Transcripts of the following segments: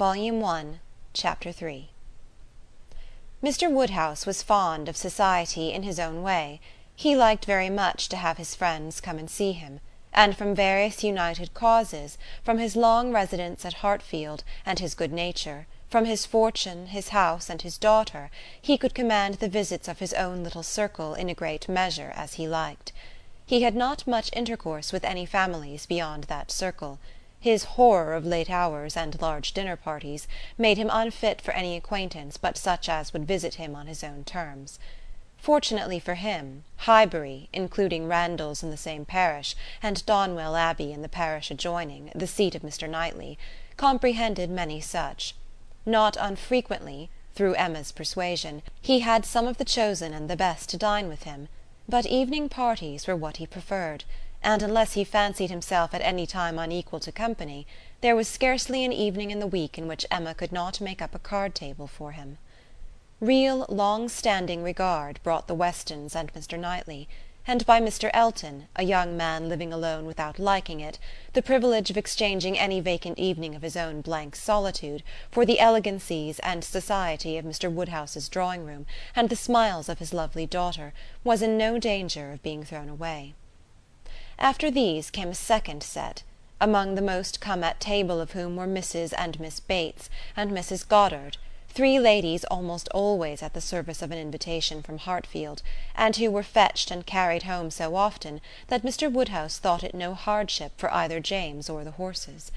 Volume One, Chapter III Mr. Woodhouse was fond of society in his own way. He liked very much to have his friends come and see him; and from various united causes, from his long residence at Hartfield, and his good nature, from his fortune, his house and his daughter, he could command the visits of his own little circle in a great measure as he liked. He had not much intercourse with any families beyond that circle. His horror of late hours and large dinner parties made him unfit for any acquaintance but such as would visit him on his own terms. Fortunately for him, Highbury, including Randalls in the same parish, and Donwell Abbey in the parish adjoining, the seat of Mr. Knightley, comprehended many such. Not unfrequently, through Emma's persuasion, he had some of the chosen and the best to dine with him; but evening parties were what he preferred and unless he fancied himself at any time unequal to company, there was scarcely an evening in the week in which Emma could not make up a card table for him. Real long standing regard brought the Westons and Mr. Knightley, and by Mr. Elton, a young man living alone without liking it, the privilege of exchanging any vacant evening of his own blank solitude for the elegancies and society of Mr. Woodhouse's drawing room and the smiles of his lovely daughter, was in no danger of being thrown away. After these came a second set, among the most come at table of whom were Mrs. and Miss Bates, and Mrs. Goddard, three ladies almost always at the service of an invitation from Hartfield, and who were fetched and carried home so often that Mr. Woodhouse thought it no hardship for either James or the horses.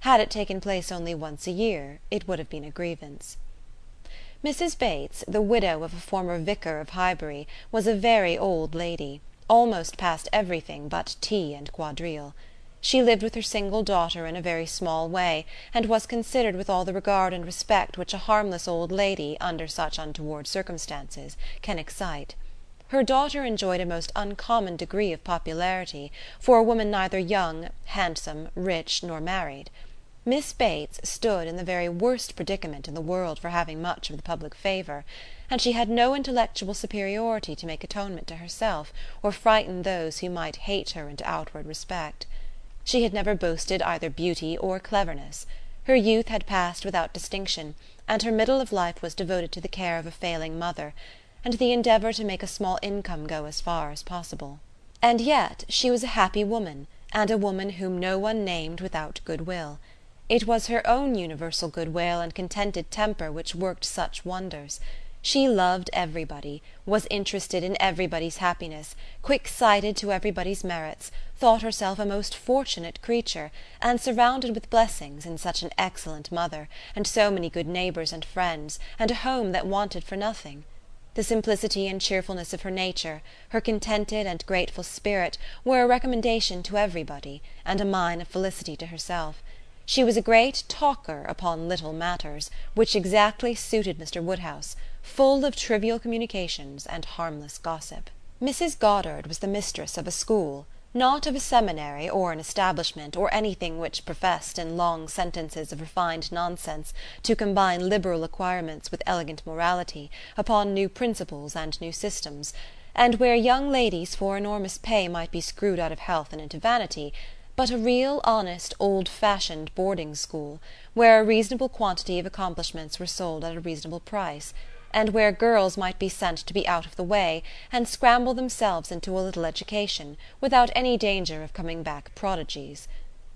Had it taken place only once a year it would have been a grievance. Mrs. Bates, the widow of a former vicar of Highbury, was a very old lady almost past everything but tea and quadrille. She lived with her single daughter in a very small way, and was considered with all the regard and respect which a harmless old lady, under such untoward circumstances, can excite. Her daughter enjoyed a most uncommon degree of popularity for a woman neither young, handsome, rich, nor married. Miss Bates stood in the very worst predicament in the world for having much of the public favour and she had no intellectual superiority to make atonement to herself or frighten those who might hate her into outward respect. She had never boasted either beauty or cleverness. Her youth had passed without distinction, and her middle of life was devoted to the care of a failing mother, and the endeavour to make a small income go as far as possible. And yet she was a happy woman, and a woman whom no one named without goodwill. It was her own universal goodwill and contented temper which worked such wonders. She loved everybody, was interested in everybody's happiness, quick sighted to everybody's merits, thought herself a most fortunate creature, and surrounded with blessings in such an excellent mother, and so many good neighbours and friends, and a home that wanted for nothing. The simplicity and cheerfulness of her nature, her contented and grateful spirit, were a recommendation to everybody, and a mine of felicity to herself. She was a great talker upon little matters, which exactly suited Mr. Woodhouse full of trivial communications and harmless gossip. Mrs. Goddard was the mistress of a school, not of a seminary or an establishment or anything which professed in long sentences of refined nonsense to combine liberal acquirements with elegant morality, upon new principles and new systems, and where young ladies for enormous pay might be screwed out of health and into vanity, but a real honest old fashioned boarding school, where a reasonable quantity of accomplishments were sold at a reasonable price and where girls might be sent to be out of the way, and scramble themselves into a little education, without any danger of coming back prodigies.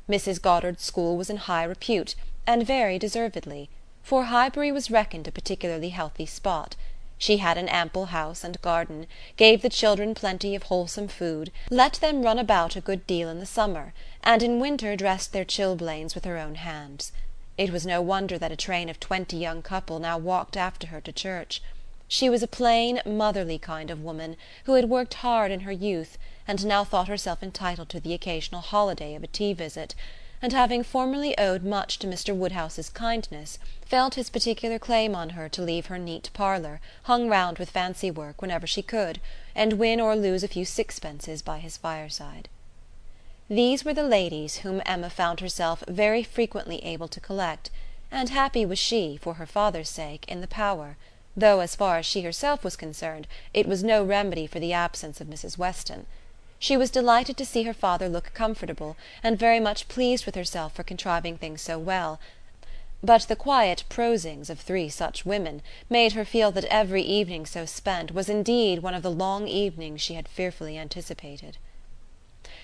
Mrs. Goddard's school was in high repute, and very deservedly; for Highbury was reckoned a particularly healthy spot. She had an ample house and garden, gave the children plenty of wholesome food, let them run about a good deal in the summer, and in winter dressed their chilblains with her own hands. It was no wonder that a train of twenty young couple now walked after her to church. She was a plain motherly kind of woman, who had worked hard in her youth, and now thought herself entitled to the occasional holiday of a tea visit, and having formerly owed much to Mr. Woodhouse's kindness, felt his particular claim on her to leave her neat parlour, hung round with fancy work, whenever she could, and win or lose a few sixpences by his fireside. These were the ladies whom Emma found herself very frequently able to collect, and happy was she, for her father's sake, in the power; though, as far as she herself was concerned, it was no remedy for the absence of Mrs. Weston. She was delighted to see her father look comfortable, and very much pleased with herself for contriving things so well but the quiet prosings of three such women made her feel that every evening so spent was indeed one of the long evenings she had fearfully anticipated.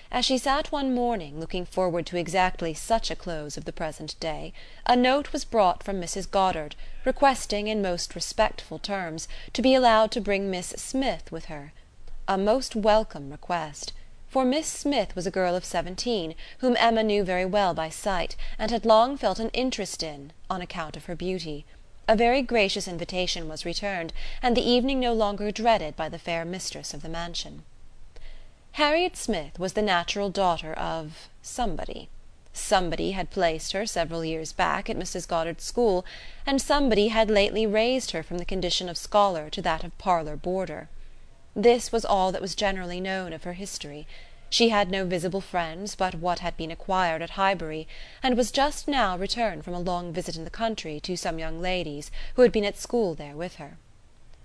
As she sat one morning, looking forward to exactly such a close of the present day, a note was brought from Mrs. Goddard, requesting, in most respectful terms, to be allowed to bring Miss Smith with her. A most welcome request for Miss Smith was a girl of seventeen, whom Emma knew very well by sight, and had long felt an interest in, on account of her beauty. A very gracious invitation was returned, and the evening no longer dreaded by the fair mistress of the mansion. Harriet Smith was the natural daughter of somebody. Somebody had placed her, several years back, at Mrs. Goddard's school, and somebody had lately raised her from the condition of scholar to that of parlour boarder. This was all that was generally known of her history. She had no visible friends but what had been acquired at Highbury, and was just now returned from a long visit in the country to some young ladies who had been at school there with her.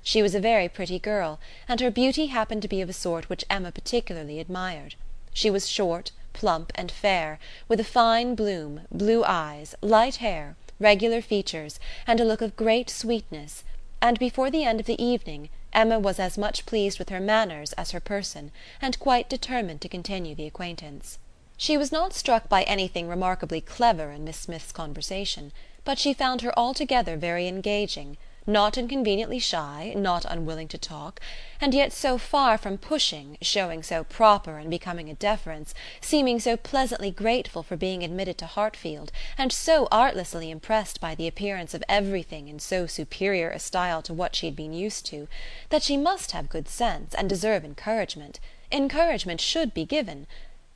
She was a very pretty girl, and her beauty happened to be of a sort which Emma particularly admired. She was short, plump, and fair, with a fine bloom, blue eyes, light hair, regular features, and a look of great sweetness, and before the end of the evening Emma was as much pleased with her manners as her person, and quite determined to continue the acquaintance. She was not struck by anything remarkably clever in Miss Smith's conversation, but she found her altogether very engaging not inconveniently shy, not unwilling to talk, and yet so far from pushing, showing so proper and becoming a deference, seeming so pleasantly grateful for being admitted to Hartfield, and so artlessly impressed by the appearance of everything in so superior a style to what she had been used to, that she must have good sense and deserve encouragement. Encouragement should be given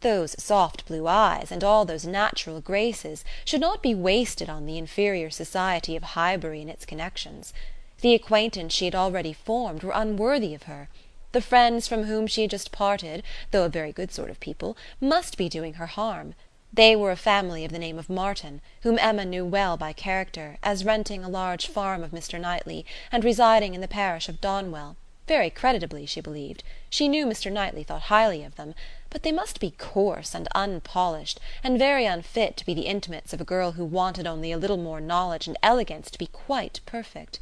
those soft blue eyes, and all those natural graces, should not be wasted on the inferior society of Highbury and its connections. The acquaintance she had already formed were unworthy of her. The friends from whom she had just parted, though a very good sort of people, must be doing her harm. They were a family of the name of Martin, whom Emma knew well by character, as renting a large farm of Mr. Knightley, and residing in the parish of Donwell very creditably, she believed; she knew Mr. Knightley thought highly of them; but they must be coarse and unpolished, and very unfit to be the intimates of a girl who wanted only a little more knowledge and elegance to be quite perfect.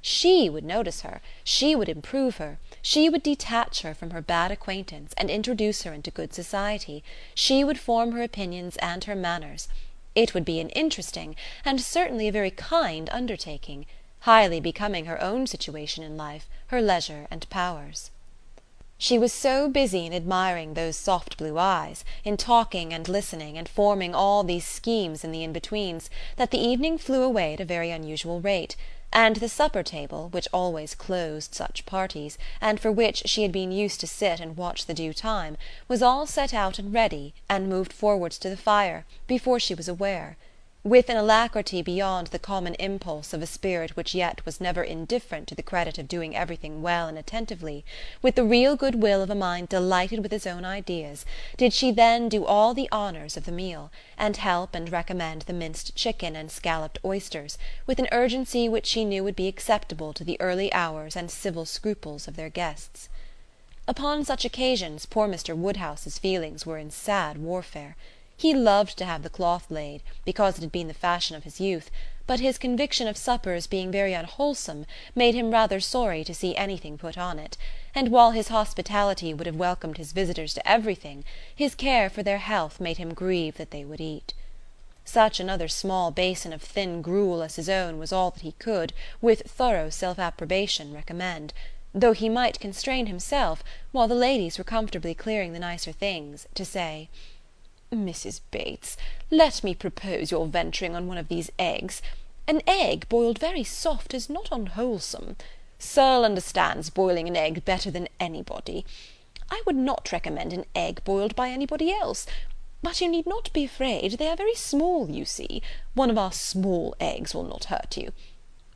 She would notice her, she would improve her, she would detach her from her bad acquaintance and introduce her into good society, she would form her opinions and her manners. It would be an interesting, and certainly a very kind undertaking highly becoming her own situation in life, her leisure and powers. She was so busy in admiring those soft blue eyes, in talking and listening and forming all these schemes in the in-betweens, that the evening flew away at a very unusual rate, and the supper table, which always closed such parties, and for which she had been used to sit and watch the due time, was all set out and ready, and moved forwards to the fire, before she was aware with an alacrity beyond the common impulse of a spirit which yet was never indifferent to the credit of doing everything well and attentively, with the real good will of a mind delighted with its own ideas, did she then do all the honours of the meal, and help and recommend the minced chicken and scalloped oysters, with an urgency which she knew would be acceptable to the early hours and civil scruples of their guests. Upon such occasions poor Mr. Woodhouse's feelings were in sad warfare. He loved to have the cloth laid, because it had been the fashion of his youth, but his conviction of suppers being very unwholesome made him rather sorry to see anything put on it, and while his hospitality would have welcomed his visitors to everything, his care for their health made him grieve that they would eat. Such another small basin of thin gruel as his own was all that he could, with thorough self-approbation, recommend, though he might constrain himself, while the ladies were comfortably clearing the nicer things, to say Mrs. Bates, let me propose your venturing on one of these eggs. An egg boiled very soft is not unwholesome. Serle understands boiling an egg better than anybody. I would not recommend an egg boiled by anybody else. But you need not be afraid, they are very small, you see. One of our small eggs will not hurt you.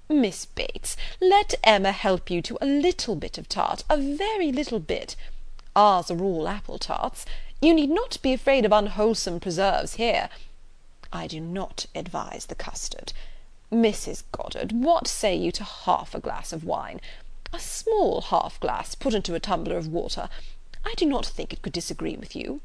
Miss Bates, let Emma help you to a little bit of tart, a very little bit. Ours are all apple tarts. You need not be afraid of unwholesome preserves here. I do not advise the custard. Mrs. Goddard, what say you to half a glass of wine? A small half glass put into a tumbler of water. I do not think it could disagree with you.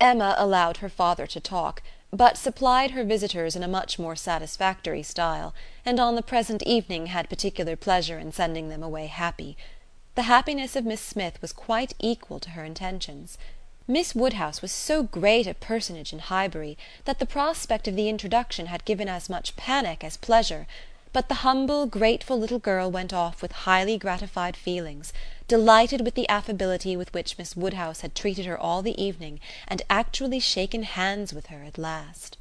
Emma allowed her father to talk, but supplied her visitors in a much more satisfactory style, and on the present evening had particular pleasure in sending them away happy. The happiness of Miss Smith was quite equal to her intentions. Miss Woodhouse was so great a personage in Highbury that the prospect of the introduction had given as much panic as pleasure; but the humble grateful little girl went off with highly gratified feelings, delighted with the affability with which Miss Woodhouse had treated her all the evening and actually shaken hands with her at last.